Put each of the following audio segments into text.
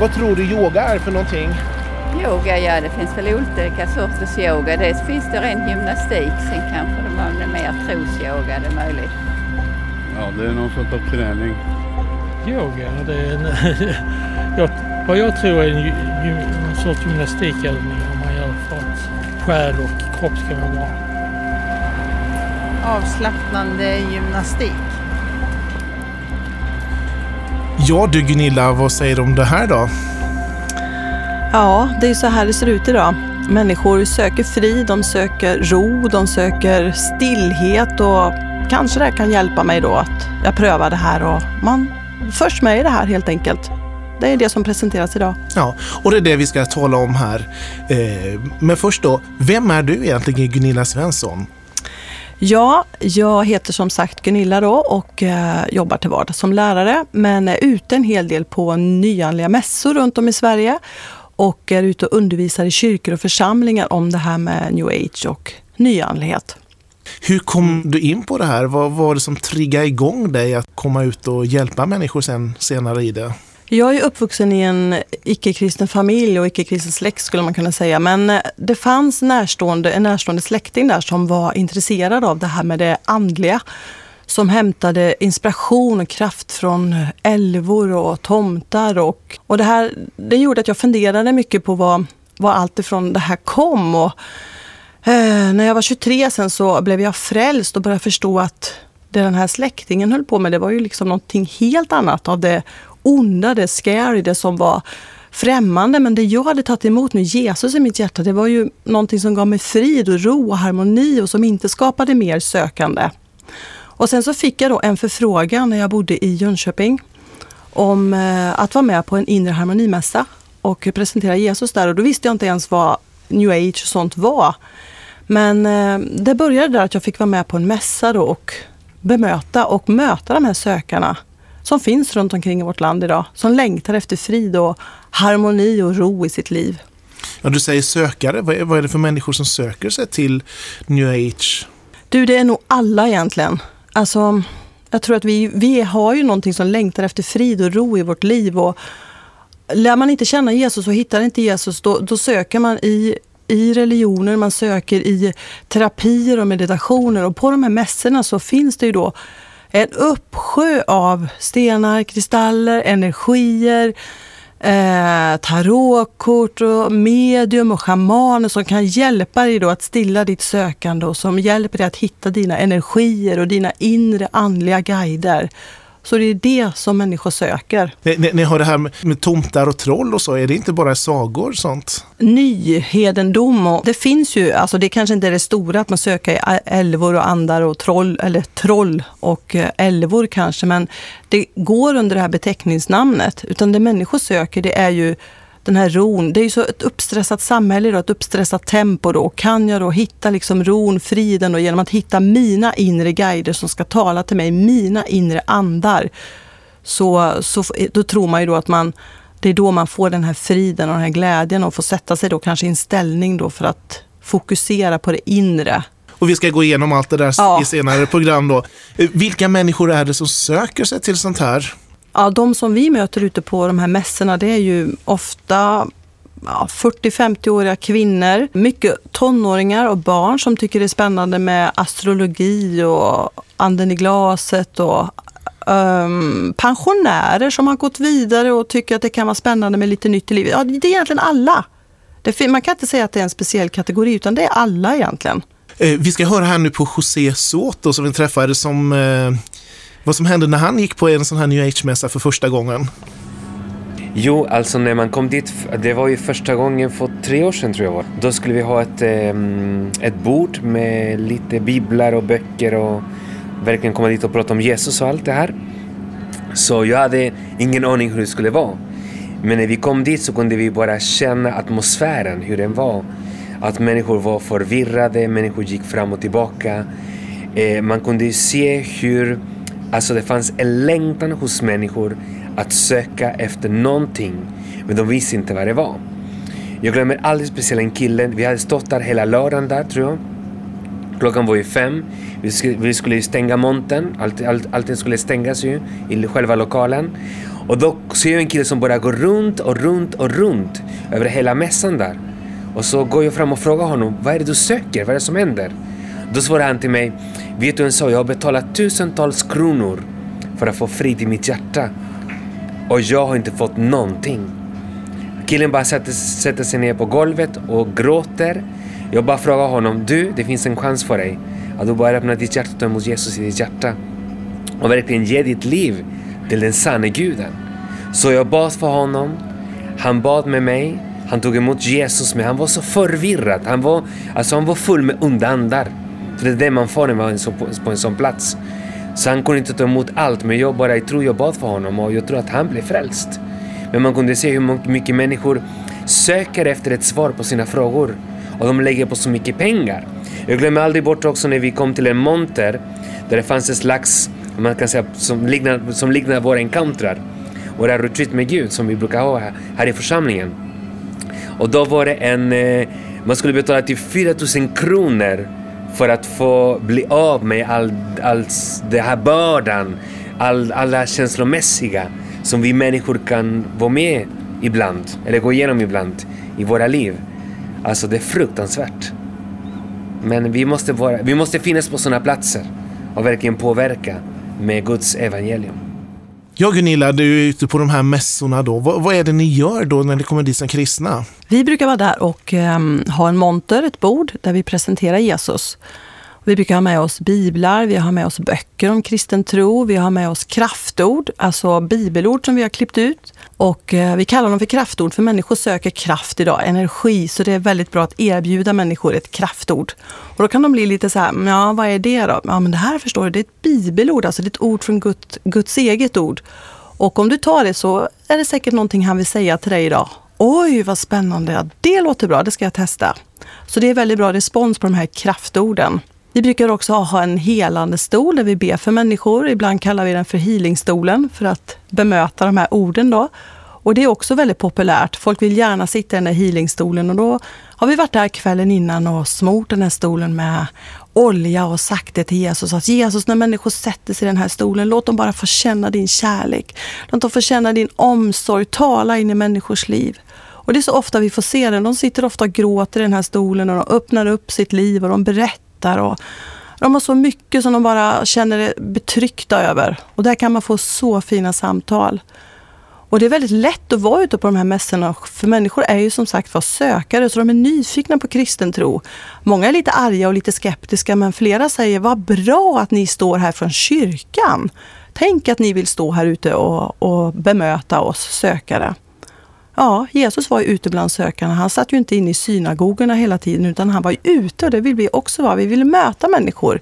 Vad tror du yoga är för någonting? Yoga, ja det finns väl olika sorters yoga. Dels finns det ren gymnastik, sen kanske det är mer trosyoga, det är möjligt. Ja, det är någon sorts av träning. Yoga, det är en, jag, vad jag tror är en, en sorts gymnastikövning om man gör för att själ och kropp ska vara bra. Avslappnande gymnastik. Ja du Gunilla, vad säger du om det här då? Ja, det är så här det ser ut idag. Människor söker frid, de söker ro, de söker stillhet och kanske det kan hjälpa mig då att jag prövar det här och man förs med i det här helt enkelt. Det är det som presenteras idag. Ja, och det är det vi ska tala om här. Eh, men först då, vem är du egentligen Gunilla Svensson? Ja, jag heter som sagt Gunilla då och eh, jobbar till vardags som lärare men är ute en hel del på nyandliga mässor runt om i Sverige och är ute och undervisar i kyrkor och församlingar om det här med new age och nyandlighet. Hur kom du in på det här? Vad var det som triggade igång dig att komma ut och hjälpa människor sen, senare i det? Jag är uppvuxen i en icke-kristen familj och icke-kristen släkt skulle man kunna säga. Men eh, det fanns närstående, en närstående släkting där som var intresserad av det här med det andliga. Som hämtade inspiration och kraft från älvor och tomtar. Och, och det, här, det gjorde att jag funderade mycket på vad, vad allt ifrån det här kom. Och, eh, när jag var 23 sen så blev jag frälst och började förstå att det den här släktingen höll på med, det var ju liksom någonting helt annat av det onda, det scary, det som var främmande. Men det jag hade tagit emot nu, Jesus i mitt hjärta, det var ju någonting som gav mig frid och ro och harmoni och som inte skapade mer sökande. Och sen så fick jag då en förfrågan när jag bodde i Jönköping om eh, att vara med på en inre harmonimässa och presentera Jesus där. Och då visste jag inte ens vad new age och sånt var. Men eh, det började där att jag fick vara med på en mässa då och bemöta och möta de här sökarna som finns runt omkring i vårt land idag. Som längtar efter frid och harmoni och ro i sitt liv. Ja, du säger sökare. Vad är, vad är det för människor som söker sig till new age? Du, det är nog alla egentligen. Alltså, jag tror att vi, vi har ju någonting som längtar efter frid och ro i vårt liv. Och lär man inte känna Jesus och hittar inte Jesus, då, då söker man i i religioner, man söker i terapier och meditationer. Och på de här mässorna så finns det ju då en uppsjö av stenar, kristaller, energier, eh, tarotkort och medium och schamaner som kan hjälpa dig då att stilla ditt sökande och som hjälper dig att hitta dina energier och dina inre andliga guider. Så det är det som människor söker. Ni, ni, ni har det här med, med tomtar och troll och så, är det inte bara sagor och sånt? Nyhedendom och det finns ju, alltså det kanske inte är det stora att man söker i älvor och andar och troll, eller troll och eh, älvor kanske, men det går under det här beteckningsnamnet. Utan det människor söker det är ju den här ron. Det är ju så ett uppstressat samhälle, då, ett uppstressat tempo. Då. Kan jag då hitta liksom ron, friden och genom att hitta mina inre guider som ska tala till mig, mina inre andar, så, så då tror man ju då att man det är då man får den här friden och den här glädjen och får sätta sig då kanske i en ställning då för att fokusera på det inre. Och vi ska gå igenom allt det där ja. i senare program då. Vilka människor är det som söker sig till sånt här? Ja, de som vi möter ute på de här mässorna det är ju ofta ja, 40-50-åriga kvinnor, mycket tonåringar och barn som tycker det är spännande med astrologi och anden i glaset och um, pensionärer som har gått vidare och tycker att det kan vara spännande med lite nytt i livet. Ja, det är egentligen alla. Det, man kan inte säga att det är en speciell kategori utan det är alla egentligen. Eh, vi ska höra här nu på José Soto som vi träffade som eh, vad som hände när han gick på en sån här new age-mässa för första gången? Jo, alltså när man kom dit, det var ju första gången för tre år sedan tror jag var. Då skulle vi ha ett, ehm, ett bord med lite biblar och böcker och verkligen komma dit och prata om Jesus och allt det här. Så jag hade ingen aning hur det skulle vara. Men när vi kom dit så kunde vi bara känna atmosfären, hur den var. Att människor var förvirrade, människor gick fram och tillbaka. Eh, man kunde se hur alltså det fanns en längtan hos människor att söka efter någonting, men de visste inte vad det var. Jag glömmer aldrig speciellt en kille, vi hade stått där hela lördagen där tror jag. Klockan var ju fem, vi skulle, vi skulle stänga montern, allt, allt, allting skulle stängas ju i själva lokalen. Och då ser jag en kille som bara går runt och runt och runt över hela mässan där. Och så går jag fram och frågar honom, vad är det du söker? Vad är det som händer? Då svarade han till mig, vet du en sak, jag har betalat tusentals kronor för att få frid i mitt hjärta. Och jag har inte fått någonting. Killen bara sätter, sätter sig ner på golvet och gråter. Jag bara frågar honom, du, det finns en chans för dig. Att du bara öppnar ditt hjärta och tar emot Jesus i ditt hjärta. Och verkligen ge ditt liv till den sanne guden. Så jag bad för honom. Han bad med mig. Han tog emot Jesus, men han var så förvirrad. Han var, alltså han var full med onda andar. För det är det man får när man är på, en sån plats. Så han kunde inte ta emot allt, men jag bara jag tror jag bad för honom och jag tror att han blev frälst. Men man kunde se hur mycket människor söker efter ett svar på sina frågor och de lägger på så mycket pengar. Jag glömmer aldrig bort också när vi kom till en monter där det fanns en slags, man kan säga, som liknar, som liknar våra encountrar. Våra retreat med Gud som vi brukar ha här, i församlingen. Och då var det en, eh, man skulle betala typ till 4000 kronor för att få bli av med all, all den här bördan, all, alla känslomässiga som vi människor kan vara med ibland, eller gå igenom ibland i våra liv. Alltså det är fruktansvärt. Men vi måste, vara, vi måste finnas på sådana platser och verkligen påverka med Guds evangelium. Ja, Gunilla, du är ute på de här mässorna då. Vad, vad, är det ni gör då när det kommer dit som kristna? Vi brukar vara där och um, ha en monter, ett bord, där vi presenterar Jesus. Vi brukar ha med oss biblar, vi har med oss böcker om kristen tro, vi har med oss kraftord, alltså bibelord som vi har klippt ut. Och eh, vi kallar dem för kraftord för människor söker kraft idag, energi, så det är väldigt bra att erbjuda människor ett kraftord. Och då kan de bli lite så här, ja vad är det då? Ja men det här förstår du, det är ett bibelord, alltså det är ett ord från Guds, Guds eget ord. Och om du tar det så är det säkert någonting han vill säga till dig idag. Oj, vad spännande! Det låter bra, det ska jag testa. Så det är väldigt bra respons på de här kraftorden. Vi brukar också ha en helande stol där vi ber för människor. Ibland kallar vi den för healingstolen för att bemöta de här orden. Då. Och det är också väldigt populärt. Folk vill gärna sitta i den där healingstolen och då har vi varit där kvällen innan och smort den här stolen med olja och sagt det till Jesus att Jesus, när människor sätter sig i den här stolen, låt dem bara få känna din kärlek. Låt dem få känna din omsorg, tala in i människors liv. Och det är så ofta vi får se den. De sitter ofta och gråter i den här stolen och de öppnar upp sitt liv och de berättar berättar. Och de har så mycket som de bara känner sig betryckta över. Och där kan man få så fina samtal. Och det är väldigt lätt att vara ute på de här mässorna, för människor är ju som sagt var sökare, så de är nyfikna på kristen tro. Många är lite arga och lite skeptiska, men flera säger vad bra att ni står här från kyrkan. Tänk att ni vill stå här ute och, och bemöta oss sökare. Ja, Jesus var ju ute bland sökarna. Han satt ju inte inne i synagogorna hela tiden utan han var ju ute och det vill vi också vara. Vi vill möta människor.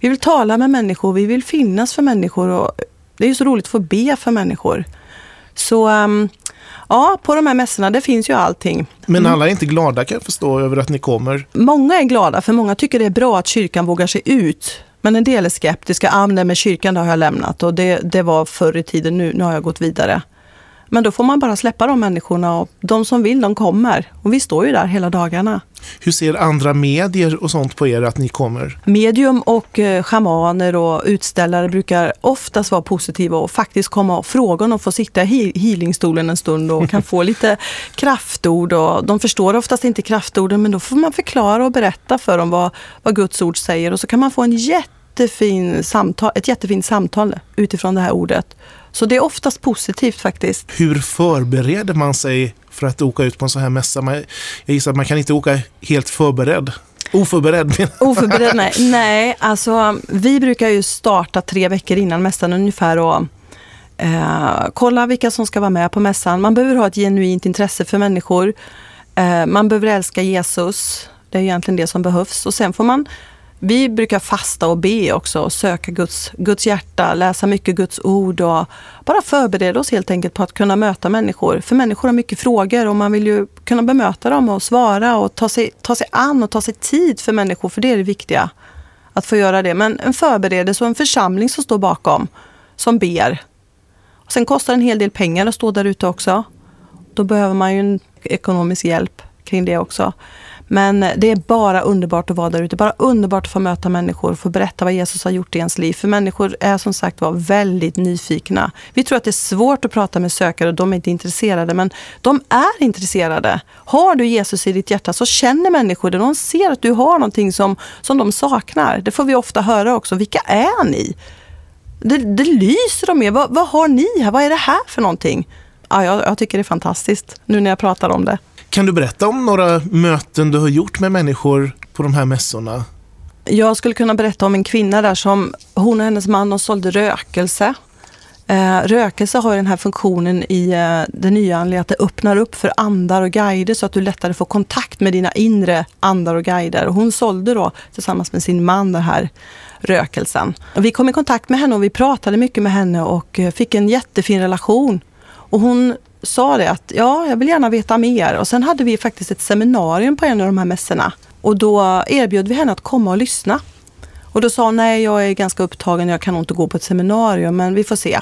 Vi vill tala med människor, vi vill finnas för människor och det är ju så roligt att få be för människor. Så um, ja, på de här mässorna, det finns ju allting. Men mm. alla är inte glada kan jag förstå över att ni kommer? Många är glada, för många tycker det är bra att kyrkan vågar sig ut. Men en del är skeptiska. Ah, nej, men kyrkan har jag lämnat och det, det var förr i tiden, nu, nu har jag gått vidare. Men då får man bara släppa de människorna och de som vill, de kommer. Och vi står ju där hela dagarna. Hur ser andra medier och sånt på er att ni kommer? Medium och eh, schamaner och utställare brukar oftast vara positiva och faktiskt komma och fråga om de får sitta i healingstolen en stund och kan få lite kraftord. Och de förstår oftast inte kraftorden men då får man förklara och berätta för dem vad, vad Guds ord säger och så kan man få en jättefin samtal, ett jättefint samtal utifrån det här ordet. Så det är oftast positivt faktiskt. Hur förbereder man sig för att åka ut på en sån här mässa? jag gissar att man kan inte åka helt förberedd. Oförberedd Oförberedd, nej. nej. Alltså vi brukar ju starta tre veckor innan mässan ungefär och eh, kolla vilka som ska vara med på mässan. Man behöver ha ett genuint intresse för människor. Eh, man behöver älska Jesus. Det är egentligen det som behövs. Och sen får man vi brukar fasta och be också och söka Guds, Guds hjärta, läsa mycket Guds ord och bara förbereda oss helt enkelt på att kunna möta människor. För människor har mycket frågor och man vill ju kunna bemöta dem och svara och ta sig, ta sig an och ta sig tid för människor, för det är det viktiga. Att få göra det. Men en förberedelse och en församling som står bakom, som ber. Och sen kostar det en hel del pengar att stå där ute också. Då behöver man ju en ekonomisk hjälp kring det också. Men det är bara underbart att vara där ute. Bara underbart att få möta människor och få berätta vad Jesus har gjort i ens liv. För människor är som sagt var väldigt nyfikna. Vi tror att det är svårt att prata med sökare och de är inte intresserade. Men de är intresserade. Har du Jesus i ditt hjärta så känner människor det. De ser att du har någonting som, som de saknar. Det får vi ofta höra också. Vilka är ni? Det, det lyser de med. Vad, vad har ni här? Vad är det här för någonting? Ja, jag, jag tycker det är fantastiskt nu när jag pratar om det. Kan du berätta om några möten du har gjort med människor på de här mässorna? Jag skulle kunna berätta om en kvinna där som, hon och hennes man, de sålde rökelse. Eh, rökelse har den här funktionen i eh, det nyandliga att det öppnar upp för andar och guider så att du lättare får kontakt med dina inre andar och guider. Och hon sålde då tillsammans med sin man den här rökelsen. Och vi kom i kontakt med henne och vi pratade mycket med henne och eh, fick en jättefin relation. Och hon sa det att ja, jag vill gärna veta mer. Och sen hade vi faktiskt ett seminarium på en av de här mässorna. Och då erbjöd vi henne att komma och lyssna. Och då sa hon, nej jag är ganska upptagen, jag kan nog inte gå på ett seminarium, men vi får se.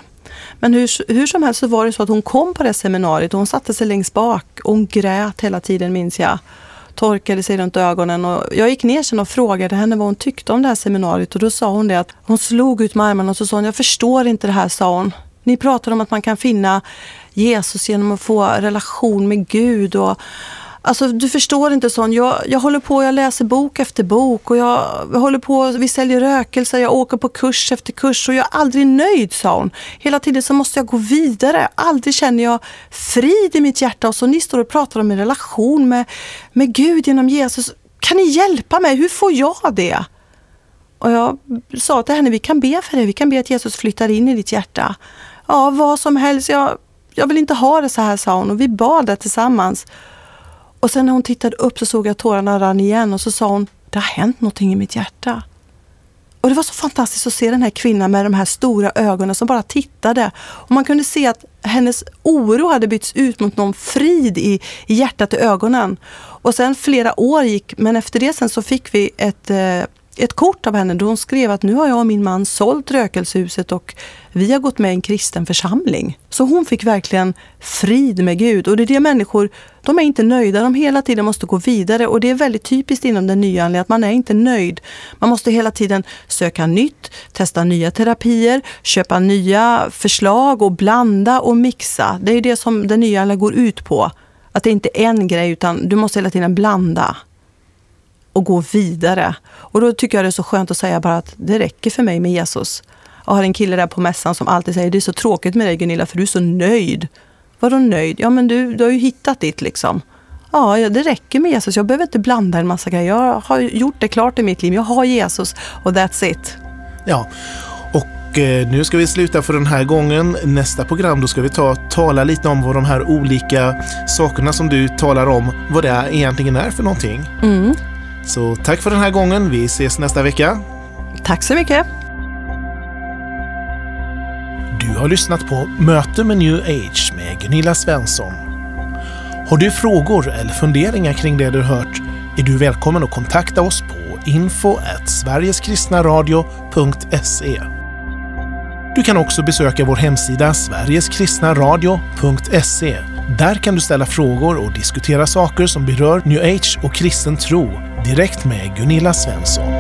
Men hur, hur som helst så var det så att hon kom på det seminariet och hon satte sig längst bak och hon grät hela tiden minns jag. Torkade sig runt ögonen och jag gick ner sen och frågade henne vad hon tyckte om det här seminariet och då sa hon det att hon slog ut med armarna och så sa hon, jag förstår inte det här sa hon. Ni pratar om att man kan finna Jesus genom att få relation med Gud. Och, Alltså, du förstår inte sån. Jag, jag håller på, jag läser bok efter bok och jag, jag håller på, vi säljer rökelser, jag åker på kurs efter kurs och jag är aldrig nöjd, sa hon. Hela tiden så måste jag gå vidare. Aldrig känner jag frid i mitt hjärta. Och så ni står och pratar om en relation med, med Gud genom Jesus. Kan ni hjälpa mig? Hur får jag det? Och jag sa till henne, vi kan be för det. Vi kan be att Jesus flyttar in i ditt hjärta. Ja, vad som helst. Jag, jag vill inte ha det så här, sa hon. Och vi bad det tillsammans. Och sen när hon tittade upp så såg jag att tårarna rann igen och så sa hon, det har hänt någonting i mitt hjärta. Och det var så fantastiskt att se den här kvinnan med de här stora ögonen som bara tittade. Och man kunde se att hennes oro hade bytts ut mot någon frid i, i hjärtat och ögonen. Och sen flera år gick, men efter det sen så fick vi ett eh, ett kort av henne då hon skrev att nu har jag och min man sålt rökelsehuset och vi har gått med i en kristen församling. Så hon fick verkligen frid med Gud och det är det människor, de är inte nöjda, de hela tiden måste gå vidare och det är väldigt typiskt inom den nya att man är inte nöjd. Man måste hela tiden söka nytt, testa nya terapier, köpa nya förslag och blanda och mixa. Det är det som den nya går ut på. Att det inte är en grej utan du måste hela tiden blanda och gå vidare. Och då tycker jag det är så skönt att säga bara att det räcker för mig med Jesus. Jag har en kille där på mässan som alltid säger det är så tråkigt med dig Gunilla för du är så nöjd. Vadå nöjd? Ja men du, du har ju hittat ditt liksom. Ja, det räcker med Jesus. Jag behöver inte blanda en massa grejer. Jag har gjort det klart i mitt liv. Jag har Jesus och that's it. Ja, och eh, nu ska vi sluta för den här gången. Nästa program då ska vi ta tala lite om vad de här olika sakerna som du talar om, vad det egentligen är för någonting. Mm. Så tack för den här gången. Vi ses nästa vecka. Tack så mycket. Du har lyssnat på Möte med New Age med Gunilla Svensson. Har du frågor eller funderingar kring det du hört är du välkommen att kontakta oss på info sverigeskristnaradio.se. Du kan också besöka vår hemsida sverigeskristnaradio.se. Där kan du ställa frågor och diskutera saker som berör new age och kristen tro direkt med Gunilla Svensson.